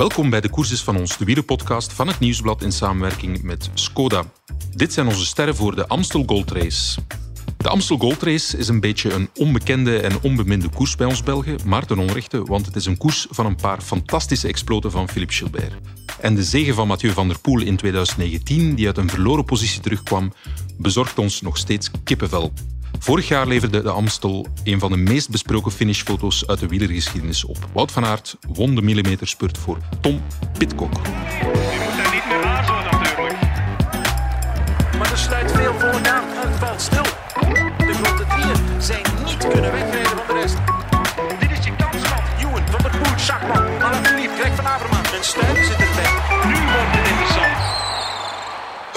Welkom bij de Koerses van ons, de wielerpodcast van het Nieuwsblad in samenwerking met Skoda. Dit zijn onze sterren voor de Amstel Gold Race. De Amstel Gold Race is een beetje een onbekende en onbeminde koers bij ons Belgen, maar ten onrechte, want het is een koers van een paar fantastische exploten van Philippe Gilbert. En de zege van Mathieu van der Poel in 2019, die uit een verloren positie terugkwam, bezorgt ons nog steeds kippenvel. Vorig jaar leverde de Amstel een van de meest besproken finishfoto's uit de wielergeschiedenis op. Wout van Aert won de millimeterspurt voor Tom Pitcock. Je moet daar niet meer aarzelen natuurlijk. Maar er sluit veel voor aan. Het valt stil. De grote drieën zijn niet kunnen wegrijden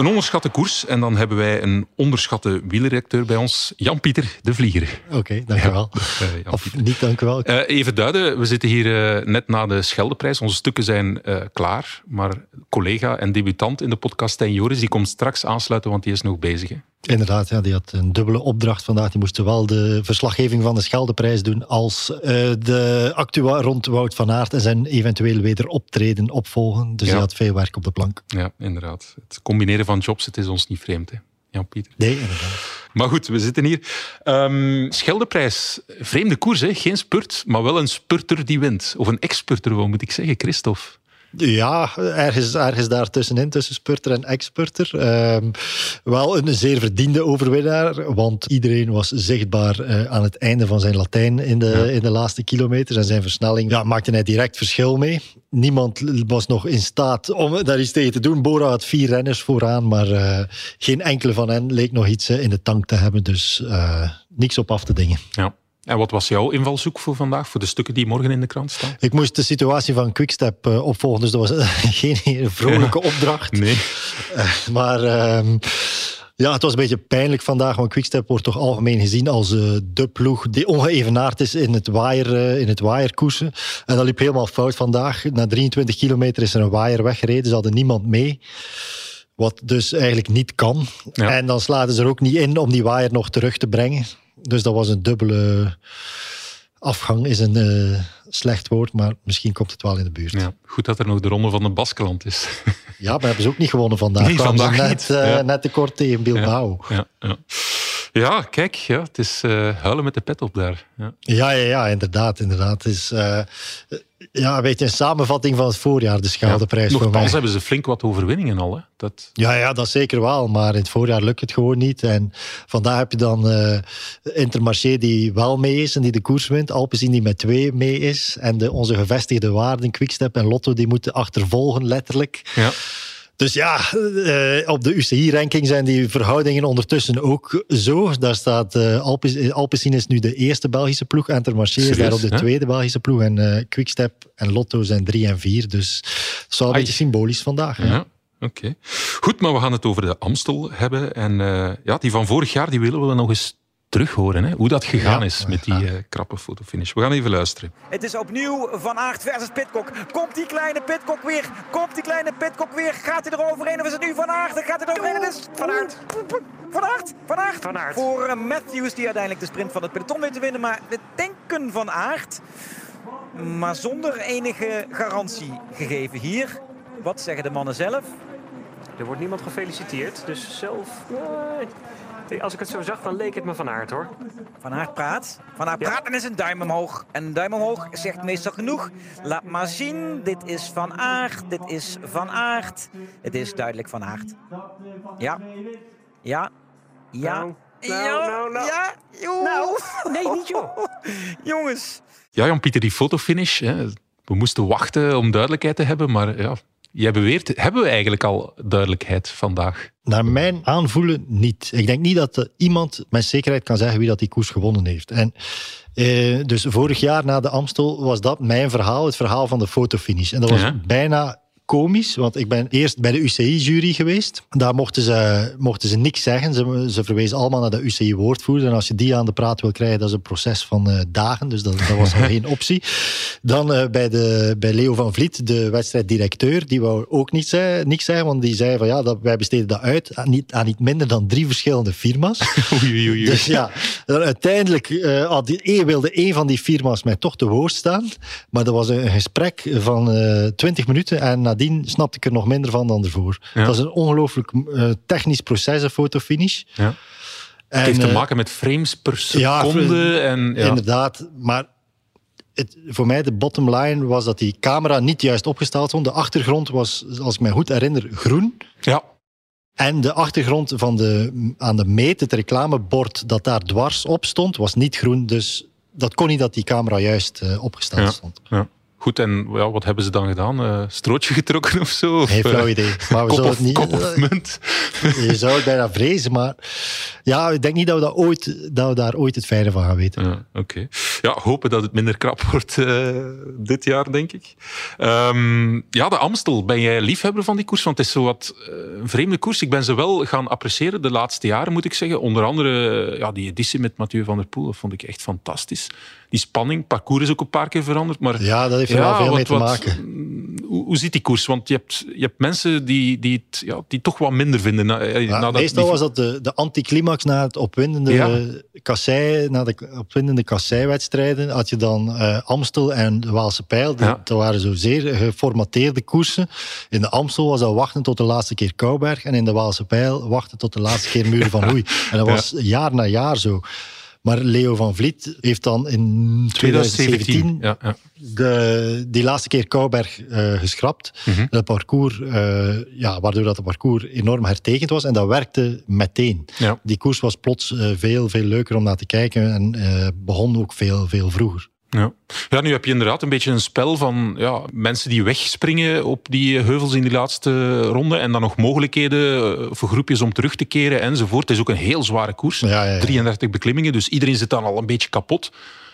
Een onderschatte koers en dan hebben wij een onderschatte wielerrecteur bij ons, Jan-Pieter de Vlieger. Oké, dankjewel. Eh, Jan-Pieter. Of niet, dankjewel. Eh, even duiden, we zitten hier eh, net na de Scheldeprijs. Onze stukken zijn eh, klaar, maar collega en debutant in de podcast Stijn Joris, die komt straks aansluiten, want die is nog bezig. Hè? Inderdaad, ja, die had een dubbele opdracht vandaag. Die moest zowel de verslaggeving van de Scheldeprijs doen als eh, de actua rond Wout van Aert en zijn eventueel wederoptreden opvolgen. Dus Ja. hij had veel werk op de plank. Ja, inderdaad. Het combineren van jobs, het is ons niet vreemd, hè? Jan-Pieter. Nee, inderdaad. Maar goed, we zitten hier. Ehm, Scheldeprijs, vreemde koers, hè? geen spurt, maar wel een spurter die wint. Of een ex-spurter, wat moet ik zeggen, Christophe? Ja, ergens, ergens daartussenin, tussen spurter en ex-spurter. Ehm, wel een zeer verdiende overwinnaar, want iedereen was zichtbaar eh, aan het einde van zijn Latijn in de, Ja. in de laatste kilometers. En zijn versnelling ja, maakte hij direct verschil mee. Niemand was nog in staat om daar iets tegen te doen. Bora had vier renners vooraan, maar eh, geen enkele van hen leek nog iets eh, in de tank te hebben. Dus niks op af te dingen. Ja. En wat was jouw invalshoek voor vandaag, voor de stukken die morgen in de krant staan? Ik moest de situatie van Quickstep eh, opvolgen, dus dat was eh, geen vrolijke opdracht. Nee. Maar ehm, ja, het was een beetje pijnlijk vandaag, want Quickstep wordt toch algemeen gezien als eh, de ploeg die ongeëvenaard is in het, waaier, eh, in het waaierkoersen. En dat liep helemaal fout vandaag. Na 23 kilometer is er een waaier weggereden, ze hadden niemand mee. Wat dus eigenlijk niet kan. Ja. En dan slaten ze er ook niet in om die waaier nog terug te brengen. Dus dat was een dubbele afgang, is een eh, slecht woord, maar misschien komt het wel in de buurt. Ja. Goed dat er nog de ronde van de Baskeland is. Ja, maar hebben ze ook niet gewonnen vandaag. Nee, vandaag net, eh, Ja. net tekort tegen Bilbao. Ja, ja. Ja kijk, ja, het is eh, huilen met de pet op daar. Ja. Ja, ja, ja, inderdaad. inderdaad. Het is eh, ja, een beetje een samenvatting van het voorjaar, de Scheldeprijs voor mij. Nochtans hebben ze flink wat overwinningen al. Hè. Dat, Ja, ja, dat zeker wel. Maar in het voorjaar lukt het gewoon niet. En vandaag heb je dan eh Intermarché die wel mee is en die de koers wint. Alpecin die met twee mee is. En de, onze gevestigde waarden, Quickstep en Lotto, die moeten achtervolgen, letterlijk. ja. Dus ja, eh, op de UCI-ranking zijn die verhoudingen ondertussen ook zo. Daar staat eh Alpe- Alpecin is nu de eerste Belgische ploeg. Intermarché is Serieus, daar op de hè? tweede Belgische ploeg. En eh, Quickstep en Lotto zijn drie en vier. Dus dat is wel een Ai. beetje symbolisch vandaag. Ja, oké. Goed, maar we gaan het over de Amstel hebben. En eh, ja, die van vorig jaar die willen we nog eens terug horen. Hè? Hoe dat gegaan Ja, is met die eh, krappe fotofinish. We gaan even luisteren. Het is opnieuw Van Aert versus Pitcock. Komt die kleine Pitcock weer? Komt die kleine Pitcock weer? Gaat hij er overheen of is het nu Van Aert? Gaat hij er overheen. Het is Van Aert. Van Aert. Van Aert. Van Aert. Voor eh, Matthews die uiteindelijk de sprint van het peloton weet te winnen. Maar we denken Van Aert. Maar zonder enige garantie gegeven hier. Wat zeggen de mannen zelf? Er wordt niemand gefeliciteerd, dus zelf... als ik het zo zag, dan leek het me van aard hoor. Van Aert praat. Van Aert Ja. praat en is een duim omhoog. En een duim omhoog zegt meestal genoeg. Laat maar zien. Dit is Van Aert. Dit is Van Aert. Het is duidelijk Van Aert. Ja. Ja. Ja. Nou, nou, ja. nou, nou. Ja. Joe. Nou, nee, niet joh. Jongens. Ja, Jan-Pieter, die fotofinish. Hè. We moesten wachten om duidelijkheid te hebben. Maar ja, jij beweert, hebben we eigenlijk al duidelijkheid vandaag? Naar mijn aanvoelen niet. Ik denk niet dat er iemand met zekerheid kan zeggen wie dat die koers gewonnen heeft. En, eh, dus vorig jaar na de Amstel was dat mijn verhaal, het verhaal van de fotofinish. En dat was Ja. bijna komisch, want ik ben eerst bij de UCI-jury geweest. Daar mochten ze, mochten ze niks zeggen. Ze, ze verwezen allemaal naar de UCI-woordvoerder. En als je die aan de praat wil krijgen, dat is een proces van uh, dagen. Dus dat, dat was al geen optie. Dan uh, bij, de, bij Leo van Vliet, de wedstrijddirecteur, die wou ook niets, zei, niks zeggen, want die zei van ja, dat, wij besteden dat uit aan niet, aan niet minder dan drie verschillende firma's. oei, oei, oei. Dus ja, uiteindelijk uh, had die, wilde een van die firma's mij toch te woord staan. Maar dat was een gesprek van 20 minuten en nadien snapte ik er nog minder van dan ervoor. Ja. Dat is een ongelooflijk uh, technisch proces, een fotofinish. Ja. Het heeft te maken met frames per seconde. Ja, en, ja. Inderdaad, maar het, voor mij de bottom line was dat die camera niet juist opgesteld stond. De achtergrond was, als ik me goed herinner, groen. Ja. En de achtergrond van de, aan de meet, het reclamebord dat daar dwars op stond, was niet groen. Dus dat kon niet dat die camera juist uh, opgesteld ja. stond. Ja. Goed, en ja, wat hebben ze dan gedaan? Uh, strootje getrokken of zo? Geen flauw idee. Maar we kop, het niet, kop of munt? Je zou het bijna vrezen, maar ja, ik denk niet dat we, dat ooit, dat we daar ooit het fijne van gaan weten. Ja, Oké. Okay. Ja, hopen dat het minder krap wordt uh, dit jaar, denk ik. Um, ja, de Amstel. Ben jij liefhebber van die koers? Want het is zo wat uh, een vreemde koers. Ik ben ze wel gaan appreciëren de laatste jaren, moet ik zeggen. Onder andere ja, die editie met Mathieu van der Poel. Dat vond ik echt fantastisch die spanning. Parcours is ook een paar keer veranderd. Maar ja, dat heeft ja, veel wat, mee te maken. Hoe, hoe, ziet die koers? Want je hebt, je hebt mensen die, die het ja, die toch wat minder vinden. Na, ja, nadat meestal die... was dat de, de anticlimax na het opwindende ja. kassei, na de opwindende kasseiwedstrijden. Had je dan uh, Amstel en de Waalse Pijl. Die, Dat waren zo zeer geformateerde koersen. In de Amstel was dat wachten tot de laatste keer Kouberg. En in de Waalse Pijl wachten tot de laatste keer Muur van Hoei. En dat was jaar na jaar zo. Maar Leo van Vliet heeft dan in 2017, 2017 ja, ja. De, die laatste keer Kouberg uh, geschrapt. Mm -hmm. Het parcours, uh, ja, waardoor dat het parcours enorm hertekend was. En dat werkte meteen. Ja. Die koers was plots uh, veel, veel leuker om naar te kijken. En begon ook veel, veel vroeger. Ja. ja, nu heb je inderdaad een beetje een spel van ja, mensen die wegspringen op die heuvels in die laatste ronde en dan nog mogelijkheden voor groepjes om terug te keren enzovoort. Het is ook een heel zware koers. Ja, ja, ja. 33 beklimmingen, dus iedereen zit dan al een beetje kapot.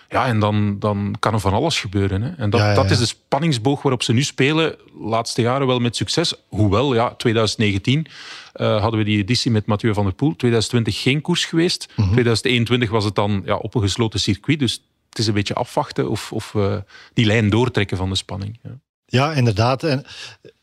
Ja, en dan, dan kan er van alles gebeuren. Hè. En dat, Ja, ja, dat is de spanningsboog waarop ze nu spelen. Laatste jaren wel met succes. Hoewel, ja, 2019 eh, hadden we die editie met Mathieu van der Poel. 2020 geen koers geweest. 2021 was het dan ja, op een gesloten circuit. Dus is een beetje afwachten of, of we die lijn doortrekken van de spanning. Ja. Ja, inderdaad. En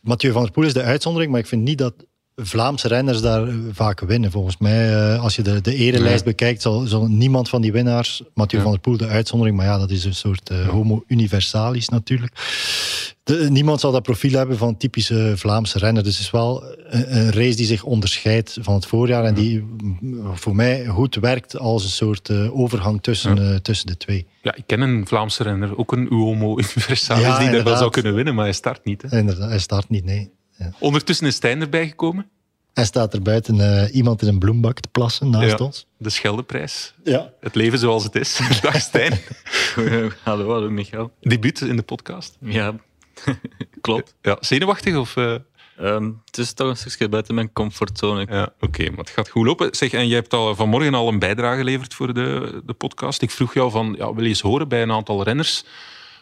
Mathieu van der Poel is de uitzondering, maar ik vind niet dat Vlaamse renners daar vaak winnen. Volgens mij, uh, als je de, de erelijst bekijkt, zal, zal niemand van die winnaars, Mathieu Ja. van der Poel de uitzondering, maar ja, dat is een soort uh, homo universalis natuurlijk. De, niemand zal dat profiel hebben van typische Vlaamse renner. Dus het is wel een, een race die zich onderscheidt van het voorjaar en die mm, voor mij goed werkt als een soort uh, overgang tussen, Ja. uh, tussen de twee. Ja, ik ken een Vlaamse renner, ook een Uomo Universalis, Ja, die daar wel zou kunnen winnen, maar hij start niet. Hè. Inderdaad, hij start niet, nee. Ondertussen is Stijn erbij gekomen, Hij staat er buiten eh, iemand in een bloembak te plassen naast Ja. ons. de Scheldeprijs. Ja. Het leven zoals het is. Dag Stijn. hallo, hallo Michael. Debuut in de podcast. Ja, klopt. Ja, zenuwachtig of... eh, Ehm, het is toch een stukje buiten mijn comfortzone. Ja, oké, maar het gaat goed lopen. Zeg, en jij hebt al vanmorgen al een bijdrage geleverd voor de, de podcast. Ik vroeg jou van, ja, wil je eens horen bij een aantal renners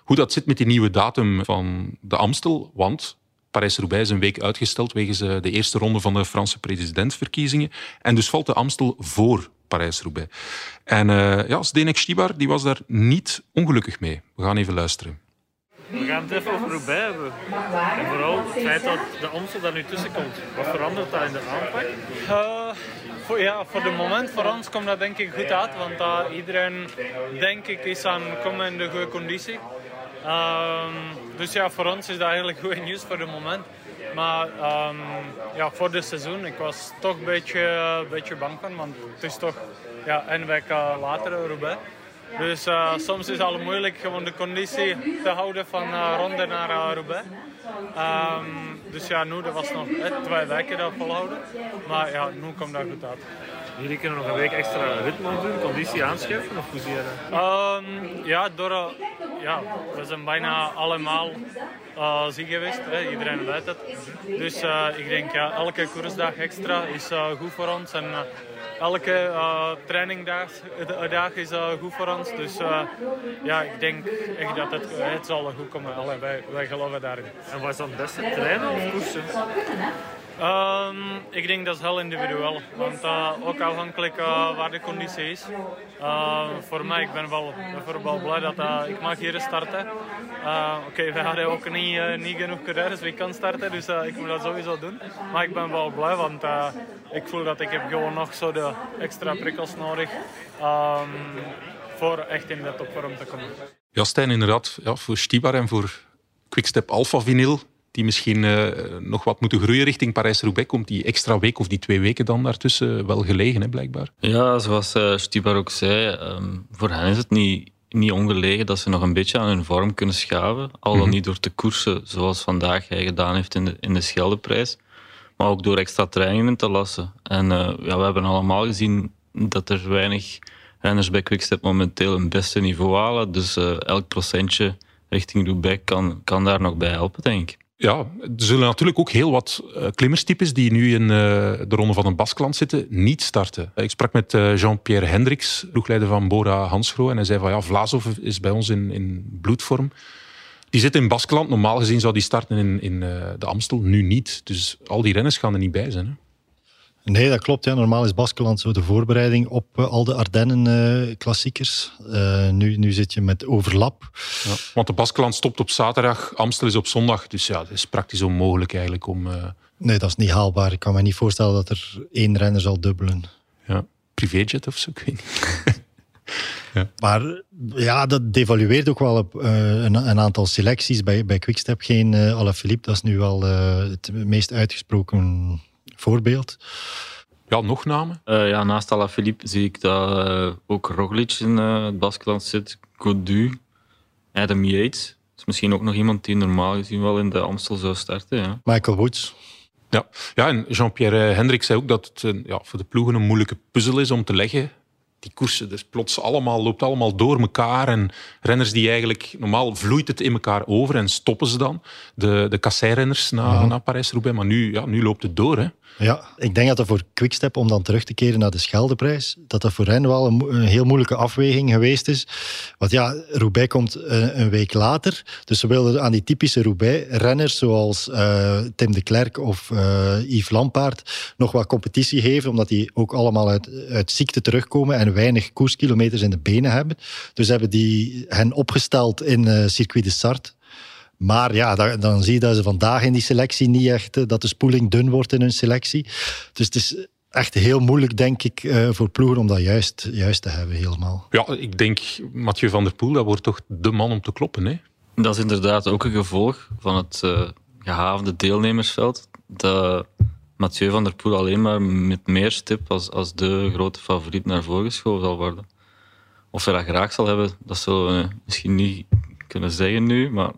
hoe dat zit met die nieuwe datum van de Amstel? Want Parijs-Roubaix is een week uitgesteld wegens eh, de eerste ronde van de Franse presidentsverkiezingen. En dus valt de Amstel voor Parijs-Roubaix. En eh ja, Zdenek Stibar die was daar niet ongelukkig mee. We gaan even luisteren. We gaan het even over Roubaix hebben. En vooral het feit dat de Amstel daar nu tussen komt. Wat verandert dat in de aanpak? Eh, voor, ja, voor de moment voor ons komt dat denk ik goed uit, want uh, iedereen denk ik is aan komen in de goede conditie. Ehm, dus ja, voor ons is dat eigenlijk goed nieuws voor het moment. Maar ehm, ja, voor dit seizoen, ik was toch een beetje, een beetje bang van, want het is toch ja, een week later Roubaix. Dus uh, soms is het al moeilijk gewoon de conditie te houden van uh, ronde naar uh, Roubaix. Um, dus ja, nu dat was nog eh, twee weken dat volhouden. Maar ja, nu komt dat goed uit. Jullie kunnen nog een week extra ritme doen, conditie aanscherpen? Of hoe zie je dat? Um, ja, door, ja, we zijn bijna allemaal uh, ziek geweest. Hè. Iedereen weet het. Dus uh, ik denk ja, elke koersdag extra is uh, goed voor ons. En uh, elke uh, trainingdag dag is uh, goed voor ons. Dus ja, ik denk echt dat het, het zal goed komen. Allee, wij, geloven daarin. En was dan beste trainen of koersen? Um, ik denk dat is heel individueel. Want ook afhankelijk uh, waar de conditie is. Uh, voor mij, ik ben wel bijvoorbeeld blij dat ik mag hier starten. Oké, okay, we hadden ook niet, niet genoeg coureurs wie kan starten. Dus ik moet dat sowieso doen. Maar ik ben wel blij, want ik voel dat ik heb gewoon nog zo de extra prikkels nodig. Um, voor echt in de topvorm te komen. Ja, Stijn, inderdaad. Ja, voor Stibar en voor Quickstep Alpha Vinyl die misschien uh, nog wat moeten groeien richting Parijs-Roubaix, komt die extra week of die twee weken dan daartussen wel gelegen, hè, blijkbaar. Ja, zoals uh, Stibar ook zei, um, voor hen is het niet, niet ongelegen dat ze nog een beetje aan hun vorm kunnen schaven. Al dan mm -hmm. niet door te koersen, zoals vandaag hij gedaan heeft in de, in de Scheldeprijs. Maar ook door extra trainingen te lassen. En uh, ja, we hebben allemaal gezien dat er weinig renners bij Quickstep momenteel een beste niveau halen. Dus elk procentje richting Roubaix kan, kan daar nog bij helpen, denk ik. Ja, er zullen natuurlijk ook heel wat uh, klimmerstypes die nu in uh, de Ronde van een Baskeland zitten, niet starten. Ik sprak met uh, Jean-Pierre Hendricks, ploegleider van Bora Hansgrohe, en hij zei van ja, Vlasov is bij ons in, in bloedvorm. Die zit in Baskeland. Normaal gezien zou die starten in, in de Amstel, nu niet. Dus al die renners gaan er niet bij zijn. Hè? Nee, dat klopt. Ja. Normaal is Baskeland zo de voorbereiding op uh, al de Ardennen-klassiekers. Uh, nu, nu zit je met overlap. Ja, want de Baskeland stopt op zaterdag, Amstel is op zondag. Dus ja, het is praktisch onmogelijk eigenlijk om... Nee, dat is niet haalbaar. Ik kan me niet voorstellen dat er één renner zal dubbelen. Ja, privéjet of zo, ik weet niet. ja. Maar ja, dat devalueert ook wel op, een, een, aantal selecties. Bij, bij Quickstep geen uh, Alaphilippe, dat is nu wel het meest uitgesproken voorbeeld. Ja, nog namen? Uh, ja, naast Alaphilippe zie ik dat uh, ook Roglic in uh, het Baskeland zit. Godu, Adam Yates. is misschien ook nog iemand die normaal gezien wel in de Amstel zou starten. Ja. Michael Woods. Ja, ja en Jean-Pierre Hendrik zei ook dat het ja, voor de ploegen een moeilijke puzzel is om te leggen die koersen. Dus plots allemaal, loopt allemaal door elkaar. En renners die eigenlijk... Normaal vloeit het in elkaar over en stoppen ze dan. De, de kasseirenners na, ja. na Parijs-Roubaix. Maar nu, ja, nu loopt het door, hè. Ja, ik denk dat dat voor Quickstep, om dan terug te keren naar de Scheldeprijs, dat dat voor hen wel een, heel moeilijke afweging geweest is. Want ja, Roubaix komt een, een, week later. Dus ze wilden aan die typische Roubaix-renners, zoals uh, Tim de Klerk of uh, Yves Lampaard, nog wat competitie geven, omdat die ook allemaal uit, uit ziekte terugkomen en weinig koerskilometers in de benen hebben. Dus hebben die hen opgesteld in Circuit de Sarthe. Maar ja, dan, dan, zie je dat ze vandaag in die selectie niet echt, dat de spoeling dun wordt in hun selectie. Dus het is echt heel moeilijk, denk ik, uh, voor ploegen om dat juist, juist te hebben helemaal. Ja, ik denk Mathieu van der Poel, dat wordt toch de man om te kloppen, hè? Dat is inderdaad ook een gevolg van het uh, gehavende deelnemersveld. Dat Mathieu van der Poel alleen maar met meer stip als, als de grote favoriet naar voren geschoven zal worden. Of hij dat graag zal hebben, dat zullen we misschien niet kunnen zeggen nu, maar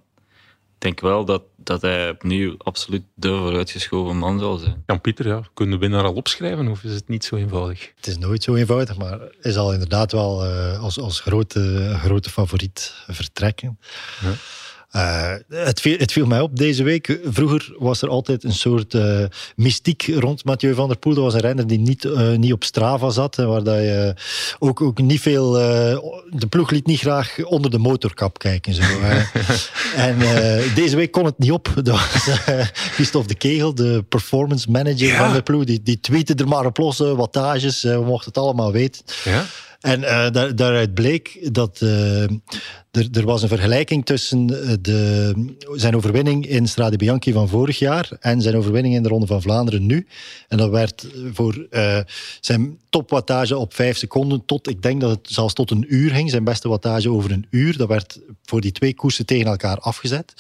denk wel dat, dat hij opnieuw absoluut de vooruitgeschoven man zal zijn. Jan-Pieter, ja, kunnen we winnaar al opschrijven of is het niet zo eenvoudig? Het is nooit zo eenvoudig, maar hij zal inderdaad wel uh, als, als grote, grote favoriet vertrekken. Ja. Uh, het, viel, het, viel, mij op deze week. Vroeger was er altijd een soort uh, mystiek rond Mathieu van der Poel. Dat was een renner die niet, uh, niet op Strava zat. Waar dat je ook, ook niet veel... de ploeg liet niet graag onder de motorkap kijken. Zo, en deze week kon het niet op. Dat was Christophe de Kegel, de performance manager ja. van de ploeg. Die, die tweette er maar op los, wattages. we mochten het allemaal weten. Ja? En uh, daar, daaruit bleek dat uh, er, er was een vergelijking tussen de, zijn overwinning in Strade Bianchi van vorig jaar en zijn overwinning in de Ronde van Vlaanderen nu. En dat werd voor uh, zijn topwattage op vijf seconden tot, ik denk dat het zelfs tot een uur ging, zijn beste wattage over een uur. Dat werd voor die twee koersen tegen elkaar afgezet.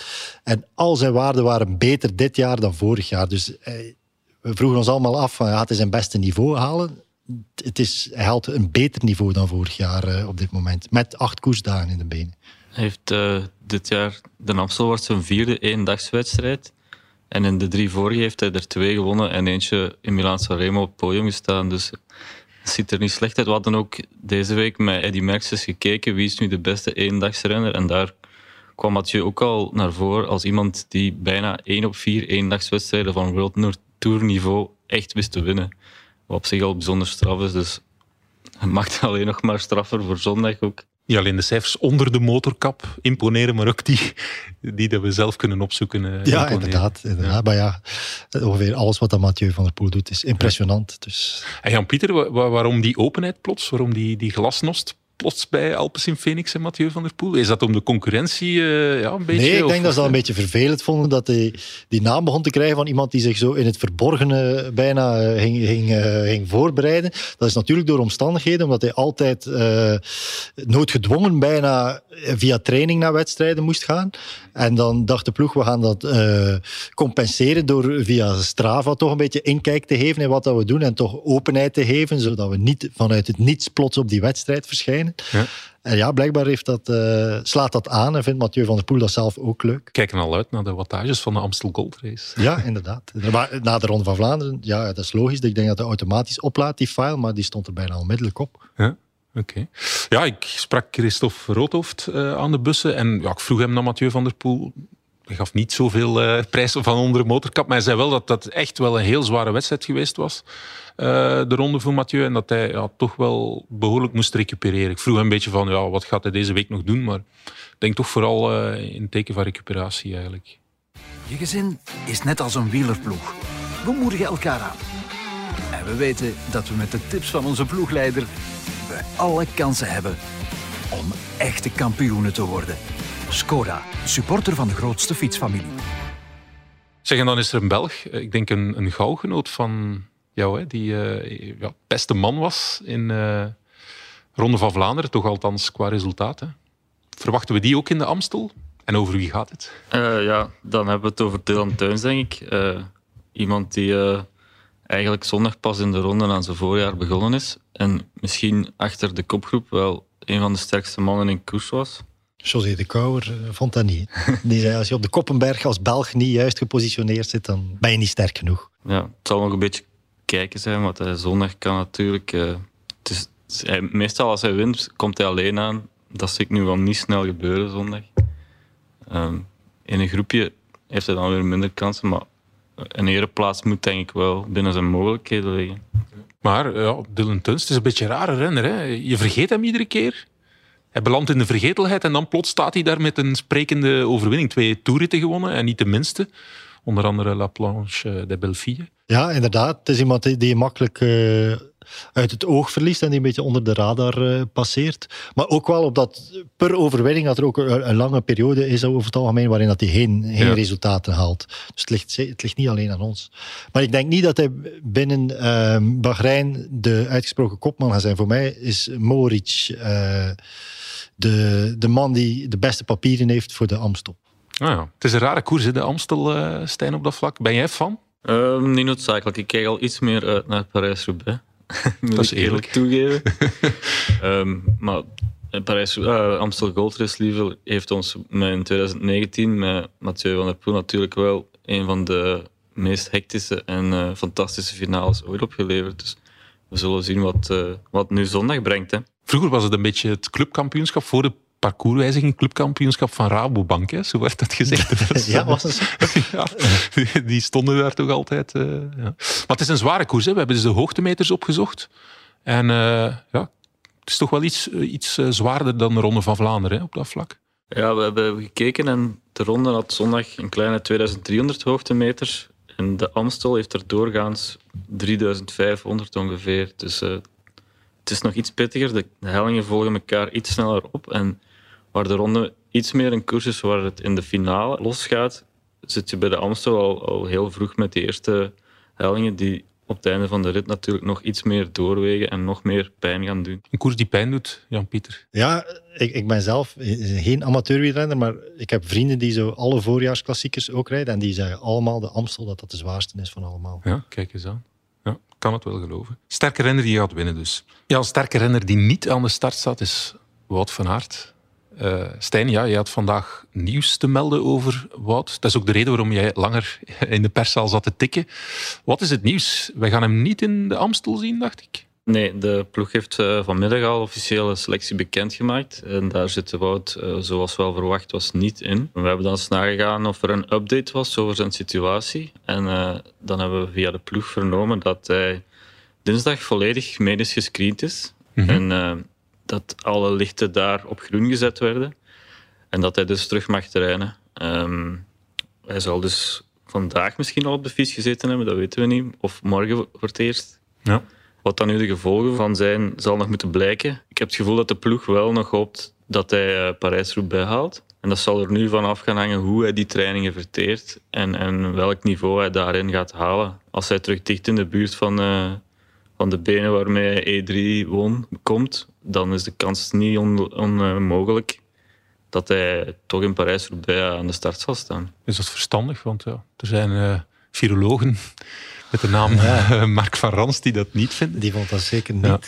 En al zijn waarden waren beter dit jaar dan vorig jaar. Dus we vroegen ons allemaal af, gaat hij zijn beste niveau halen? Het is, hij haalt een beter niveau dan vorig jaar uh, op dit moment. Met acht koersdagen in de benen. Hij heeft uh, dit jaar de Amstel wordt zijn vierde eendagswedstrijd. En in de drie vorige heeft hij er twee gewonnen en eentje in Milaan Remo op het podium gestaan. Dus het ziet er niet slecht uit. We hadden ook deze week met Eddy Merckx gekeken wie is nu de beste eendagsrenner. En daar kwam Mathieu ook al naar voren als iemand die bijna één op vier eendagswedstrijden van World Tour niveau echt wist te winnen. Wat op zich al bijzonder straf is. Dus het maakt het alleen nog maar straffer voor zondag ook. Niet alleen de cijfers onder de motorkap imponeren, maar ook die, die dat we zelf kunnen opzoeken. eh, Ja, imponeren. inderdaad. inderdaad. Maar ja, ongeveer alles wat dat Mathieu van der Poel doet is impressionant. Dus En Jan-Pieter, wa- wa- waarom die openheid plots? Waarom die, die glasnost plots bij Alpes in Phoenix en Mathieu van der Poel? Is dat om de concurrentie eh, ja, een beetje? nee, ik of- denk dat ze dat een beetje vervelend vonden dat hij die naam begon te krijgen van iemand die zich zo in het verborgene bijna eh, ging, ging, eh, ging voorbereiden. Dat is natuurlijk door omstandigheden, omdat hij altijd noodgedwongen bijna via training naar wedstrijden moest gaan. En dan dacht de ploeg, we gaan dat compenseren door via Strava toch een beetje inkijk te geven in wat dat we doen en toch openheid te geven, zodat we niet vanuit het niets plots op die wedstrijd verschijnen. Ja. En ja, blijkbaar heeft dat, eh, slaat dat aan en vindt Mathieu van der Poel dat zelf ook leuk. Kijken al uit naar de wattages van de Amstel Gold Race. Ja, inderdaad. Maar na de Ronde van Vlaanderen, ja, dat is logisch. Ik denk dat hij automatisch oplaadt, die file, maar die stond er bijna onmiddellijk op. Ja, oké. Ja, ik sprak Christophe Roodhoofd eh, aan de bussen en ja, ik vroeg hem naar Mathieu van der Poel. Gaf niet zoveel eh prijs van onder de motorkap, maar hij zei wel dat dat echt wel een heel zware wedstrijd geweest was. eh, de ronde voor Mathieu. En dat hij ja, toch wel behoorlijk moest recupereren. Ik vroeg hem een beetje van, ja, wat gaat hij deze week nog doen? Maar ik denk toch vooral eh, in teken van recuperatie eigenlijk. Je gezin is net als een wielerploeg. We moedigen elkaar aan. En we weten dat we met de tips van onze ploegleider we alle kansen hebben om echte kampioenen te worden. Skoda, supporter van de grootste fietsfamilie. Zeg, en dan is er een Belg, eh, ik denk een, een gauwgenoot van jou, hè, die eh, ja, beste man was in eh Ronde van Vlaanderen, toch althans qua resultaten. Verwachten we die ook in de Amstel? En over wie gaat het? Eh, ja, dan hebben we het over Dylan Teuns, denk ik. Eh, iemand die eigenlijk zondag pas in de ronde aan zijn voorjaar begonnen is. En misschien achter de kopgroep wel een van de sterkste mannen in koers was. José de Kouwer eh, vond dat niet. Die zei, als je op de Koppenberg als Belg niet juist gepositioneerd zit, dan ben je niet sterk genoeg. Ja, het zal nog een beetje kijken zijn wat hij zondag kan natuurlijk. eh, het is, hij- meestal als hij wint, komt hij alleen aan. Dat zie ik nu wel niet snel gebeuren zondag. Ehm, in een groepje heeft hij dan weer minder kansen, maar een ereplaats moet denk ik wel binnen zijn mogelijkheden liggen. Maar ja, Dylan Tuns, het is een beetje een rare renner. Hè? Je vergeet hem iedere keer. Hij belandt in de vergetelheid en dan plots staat hij daar met een sprekende overwinning. Twee toeritten gewonnen en niet de minste. Onder andere La Planche de Belleville. Ja, inderdaad. Het is iemand die, makkelijk eh, uit het oog verliest en die een beetje onder de radar eh, passeert. Maar ook wel op dat per overwinning dat er ook een, een lange periode is over het algemeen waarin dat hij geen, geen Ja. resultaten haalt. Dus het ligt, het ligt niet alleen aan ons. Maar ik denk niet dat hij binnen eh, Bahrein de uitgesproken kopman gaat zijn. Voor mij is Moric eh, de, de man die de beste papieren heeft voor de Amstel. Ah, ja. Het is een rare koers, hè, de Amstel, eh, Stijn, op dat vlak. Ben jij fan? Ehm, niet noodzakelijk. Ik kijk al iets meer uit naar Parijs-Roubaix. Dat is eerlijk toegeven. Ehm, maar Parijs, eh, Amstel Gold Race liever heeft ons met in 2019 met Mathieu van der Poel natuurlijk wel een van de meest hectische en eh, fantastische finales ooit opgeleverd. Dus we zullen zien wat, eh, wat nu zondag brengt. Hè. Vroeger was het een beetje het clubkampioenschap voor de parcourswijziging, clubkampioenschap van Rabobank. Hè? Zo werd dat gezegd. Dat Ja, was het zo? ja, die- stonden daar toch altijd. eh, ja. Maar het is een zware koers. Hè. We hebben dus de hoogtemeters opgezocht. En eh, ja, het is toch wel iets, eh, iets zwaarder dan de Ronde van Vlaanderen hè, op dat vlak. Ja, we hebben gekeken en de ronde had zondag een kleine 2300 hoogtemeters. En de Amstel heeft er doorgaans 3500 ongeveer. Dus het is nog iets pittiger. De, hellingen volgen elkaar iets sneller op. En waar de ronde iets meer een koers is waar het in de finale losgaat, zit je bij de Amstel al, al heel vroeg met de eerste hellingen die op het einde van de rit natuurlijk nog iets meer doorwegen en nog meer pijn gaan doen. Een koers die pijn doet, Jan-Pieter. Ja, ik, ik ben zelf geen amateurwielrenner, maar ik heb vrienden die zo alle voorjaarsklassiekers ook rijden. En die zeggen allemaal de Amstel dat dat de zwaarste is van allemaal. Ja, kijk eens aan. Ja, kan het wel geloven. Sterke renner die gaat winnen dus. Ja, een sterke renner die niet aan de start staat is Wout van Aert. Eh Stijn, ja, je had vandaag nieuws te melden over Wout. Dat is ook de reden waarom jij langer in de perszaal zat te tikken. Wat is het nieuws? Wij gaan hem niet in de Amstel zien, dacht ik. Nee, de ploeg heeft eh, vanmiddag al officiële selectie bekendgemaakt. En daar zit de Wout, eh, zoals wel verwacht was, niet in. We hebben dan eens nagegaan of er een update was over zijn situatie. En eh, dan hebben we via de ploeg vernomen dat hij dinsdag volledig medisch gescreend is. Mhm. En dat alle lichten daar op groen gezet werden. En dat hij dus terug mag trainen. Ehm, hij zal dus vandaag misschien al op de fiets gezeten hebben, dat weten we niet. Of morgen voor het eerst. Ja. Wat dan nu de gevolgen van zijn, zal nog moeten blijken. Ik heb het gevoel dat de ploeg wel nog hoopt dat hij uh, Parijs-Roubaix haalt. En dat zal er nu van af gaan hangen hoe hij die trainingen verteert en, en welk niveau hij daarin gaat halen. Als hij terug dicht in de buurt van, uh, van de benen waarmee hij E3 won komt, dan is de kans niet onmogelijk on, dat hij toch in Parijs-Roubaix aan de start zal staan. Is dat verstandig? Want ja, er zijn uh, virologen met de naam ja. Mark van Rans die dat niet vinden. Die vond dat zeker niet. Ja.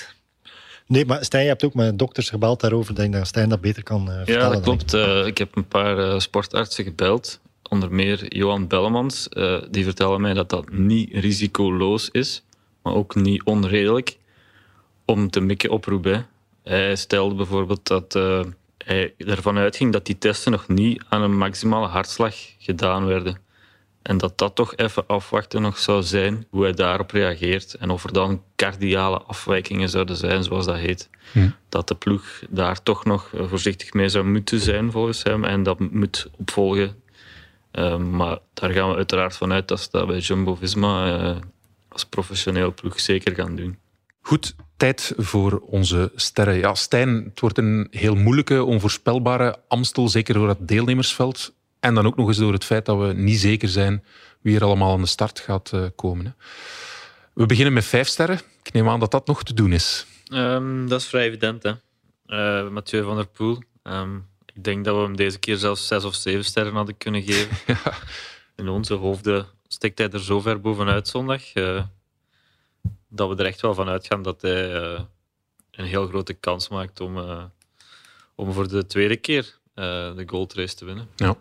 Nee, maar Stijn, je hebt ook met dokters gebeld daarover. Denk dat Stijn dat beter kan uh, vertellen. Ja, dat klopt. Ik. Uh, ik heb een paar uh, sportartsen gebeld. Onder meer Johan Bellemans. die vertelde mij dat dat niet risicoloos is, maar ook niet onredelijk om te mikken op Roubaix. Hij stelde bijvoorbeeld dat hij ervan uitging dat die testen nog niet aan een maximale hartslag gedaan werden. En dat dat toch even afwachten nog zou zijn, hoe hij daarop reageert. En of er dan cardiale afwijkingen zouden zijn, zoals dat heet. Hm. Dat de ploeg daar toch nog voorzichtig mee zou moeten zijn, volgens hem. En dat moet opvolgen. Uh, maar daar gaan we uiteraard vanuit dat ze dat bij Jumbo-Visma uh, als professioneel ploeg zeker gaan doen. Goed, tijd voor onze sterren. Ja, Stijn, het wordt een heel moeilijke, onvoorspelbare Amstel, zeker door het deelnemersveld. En dan ook nog eens door het feit dat we niet zeker zijn wie er allemaal aan de start gaat uh, komen. Hè. We beginnen met vijf sterren. Ik neem aan dat dat nog te doen is. Um, dat is vrij evident, hè. Uh, Mathieu van der Poel. Um, ik denk dat we hem deze keer zelfs zes of zeven sterren hadden kunnen geven. ja. In onze hoofden stikt hij er zo ver bovenuit zondag uh, dat we er echt wel van uitgaan dat hij een heel grote kans maakt om, om voor de tweede keer de goldrace te winnen. Ja.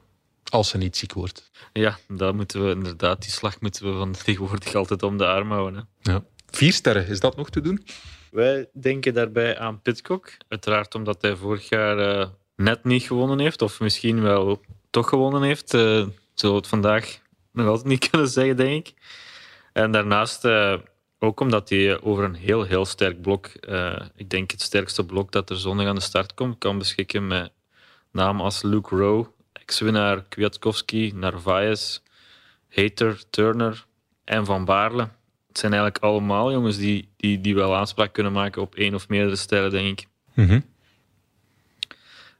Als ze niet ziek wordt. Ja, dat moeten we inderdaad. Die slag moeten we van tegenwoordig altijd om de arm houden. Hè. Ja. Vier sterren, is dat nog te doen? Wij denken daarbij aan Pitcock. Uiteraard omdat hij vorig jaar uh, net niet gewonnen heeft. Of misschien wel toch gewonnen heeft. Uh, zullen we het vandaag nog altijd niet kunnen zeggen, denk ik. En daarnaast uh, ook omdat hij over een heel, heel sterk blok, ik denk het sterkste blok dat er zondag aan de start komt, kan beschikken met namen als Luke Rowe, ex-winnaar Kwiatkowski, Narvaez, Hater, Turner en Van Baarle. Het zijn eigenlijk allemaal jongens die, die, die wel aanspraak kunnen maken op één of meerdere sterren, denk ik. Mm -hmm.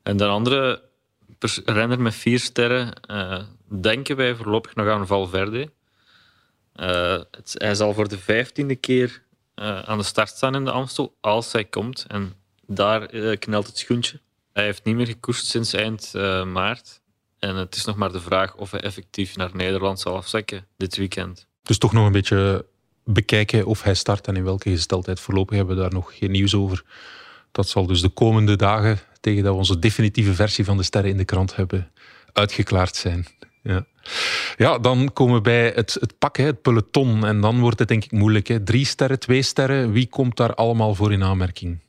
En de andere renner met vier sterren uh, denken wij voorlopig nog aan Valverde. Uh, het, hij zal voor de vijftiende keer uh, aan de start staan in de Amstel, als hij komt. En daar knelt het schoentje. Hij heeft niet meer gekoerst sinds eind maart. En het is nog maar de vraag of hij effectief naar Nederland zal afzakken dit weekend. Dus toch nog een beetje bekijken of hij start en in welke gesteldheid. Voorlopig hebben we daar nog geen nieuws over. Dat zal dus de komende dagen, tegen dat we onze definitieve versie van de sterren in de krant hebben, uitgeklaard zijn. Ja, ja dan komen we bij het, het pak, hè, het peloton. En dan wordt het denk ik moeilijk. Hè. Drie sterren, twee sterren. Wie komt daar allemaal voor in aanmerking?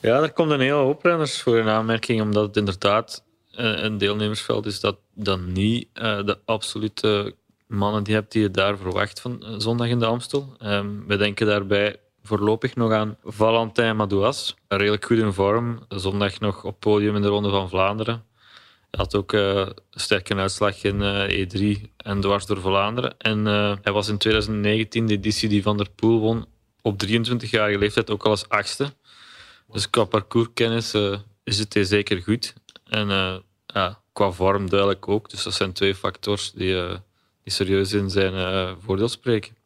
Ja, daar komt een hele hoop renners voor in aanmerking, omdat het inderdaad een deelnemersveld is dat dan niet uh, de absolute mannen die hebt die je daar verwacht van uh, zondag in de Amstel. Um, we denken daarbij voorlopig nog aan Valentin Madouas. Redelijk goed in vorm. Zondag nog op podium in de Ronde van Vlaanderen. Hij had ook uh, een sterke uitslag in E3 en dwars door Vlaanderen. En hij was in 2019 de editie die Van der Poel won op 23-jarige leeftijd ook al als achtste. Dus qua parcourskennis is het zeker goed. En ja, qua vorm duidelijk ook. Dus dat zijn twee factors die, uh, die serieus in zijn uh, voordeel spreken.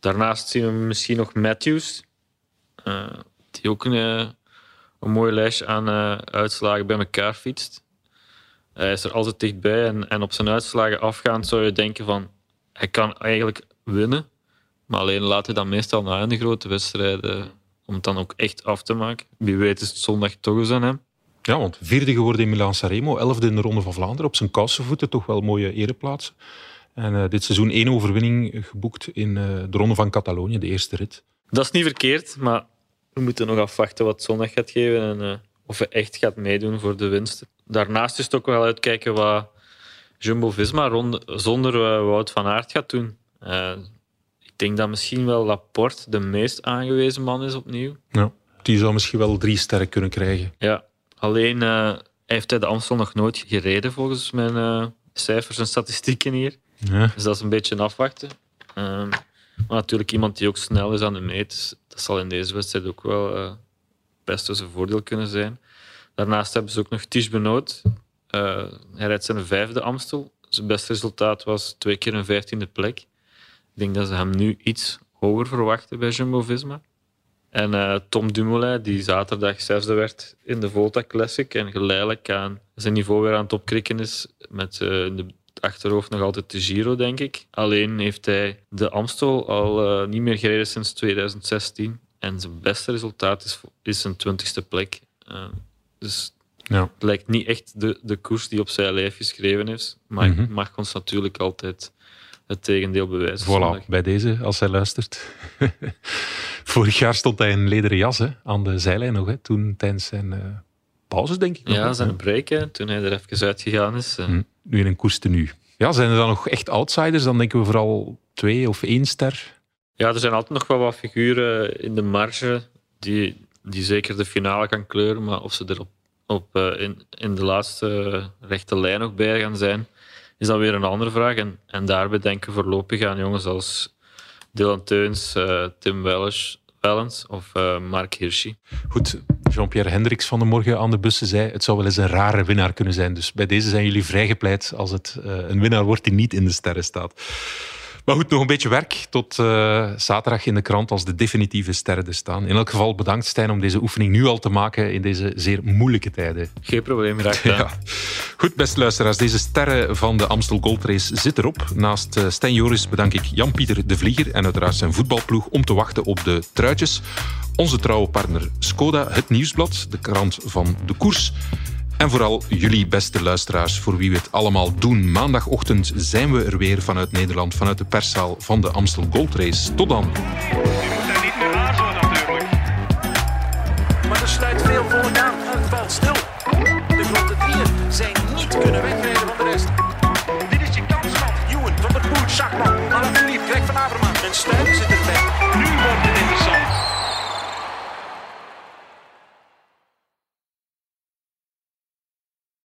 Daarnaast zien we misschien nog Matthews, die ook een, een mooi lijstje aan uitslagen bij elkaar fietst. Hij is er altijd dichtbij en, en op zijn uitslagen afgaand zou je denken van hij kan eigenlijk winnen, maar alleen laat hij dan meestal na in de grote wedstrijden om het dan ook echt af te maken. Wie weet is het zondag toch eens aan hem. Ja, want vierde geworden in Milaan-Sanremo, elfde in de Ronde van Vlaanderen. Op zijn kousenvoeten toch wel mooie ereplaatsen. En uh, dit seizoen één overwinning geboekt in uh, de Ronde van Catalonië, de eerste rit. Dat is niet verkeerd, maar we moeten nog afwachten wat zondag gaat geven en uh, of hij echt gaat meedoen voor de winst. Daarnaast is het ook wel uitkijken wat Jumbo-Visma zonder Wout van Aert gaat doen. ik denk dat misschien wel Laporte de meest aangewezen man is opnieuw. Ja, die zou misschien wel drie sterren kunnen krijgen. Ja, alleen uh, heeft hij de Amstel nog nooit gereden volgens mijn uh, cijfers en statistieken hier. Ja. Dus dat is een beetje afwachten. Um, maar natuurlijk iemand die ook snel is aan de meet. Dat zal in deze wedstrijd ook wel best een voordeel kunnen zijn. Daarnaast hebben ze ook nog Ties Benoot. Uh, hij rijdt zijn vijfde Amstel. Zijn beste resultaat was twee keer een vijftiende plek. Ik denk dat ze hem nu iets hoger verwachten bij Jumbo-Visma. En uh, Tom Dumoulin, die zaterdag zesde werd in de Volta Classic en geleidelijk aan zijn niveau weer aan het opkrikken is met uh, in het achterhoofd nog altijd de Giro, denk ik. Alleen heeft hij de Amstel al uh, niet meer gereden sinds 2016. En zijn beste resultaat is, is zijn twintigste plek. dus ja. het lijkt niet echt de, de koers die op zijn lijf geschreven is. Maar mm -hmm. mag ons natuurlijk altijd het tegendeel bewijzen. Voilà, bij deze, als hij luistert. Vorig jaar stond hij in lederen jas hè, aan de zijlijn nog, hè, toen tijdens zijn uh, pauzes, denk ik. Ja, nog, zijn break, hè, toen hij er even uitgegaan is. Uh. Mm, nu in een koers tenue. Ja, zijn er dan nog echt outsiders? Dan denken we vooral twee of één ster. Ja, er zijn altijd nog wel wat figuren in de marge die, die zeker de finale kan kleuren, maar of ze er op, op, uh, in, in de laatste rechte lijn nog bij gaan zijn, is dan weer een andere vraag. En, en daarbij denken we voorlopig aan jongens als Dylan Teuns, uh, Tim Wellens of uh, Mark Hirschi. Goed, Jean-Pierre Hendricks van de morgen aan de bussen zei het zou wel eens een rare winnaar kunnen zijn. Dus bij deze zijn jullie vrijgepleit als het uh, een winnaar wordt die niet in de sterren staat. Maar goed, nog een beetje werk tot uh, zaterdag in de krant als de definitieve sterren er staan. In elk geval bedankt Stijn om deze oefening nu al te maken in deze zeer moeilijke tijden. Geen probleem, gedaan. Ja. Goed, beste luisteraars, deze sterren van de Amstel Gold Race zit erop. Naast uh, Stijn Joris bedank ik Jan-Pieter de Vlieger en uiteraard zijn voetbalploeg om te wachten op de truitjes. Onze trouwe partner Skoda, het nieuwsblad, de krant van de koers. En vooral jullie beste luisteraars, voor wie we het allemaal doen. Maandagochtend zijn we er weer vanuit Nederland, vanuit de perszaal van de Amstel Gold Race. Tot dan. Je moet daar niet meer aarzelen natuurlijk. Maar er sluit veel volk aan. Het valt stil. De grote drieën zijn niet kunnen wegrijden.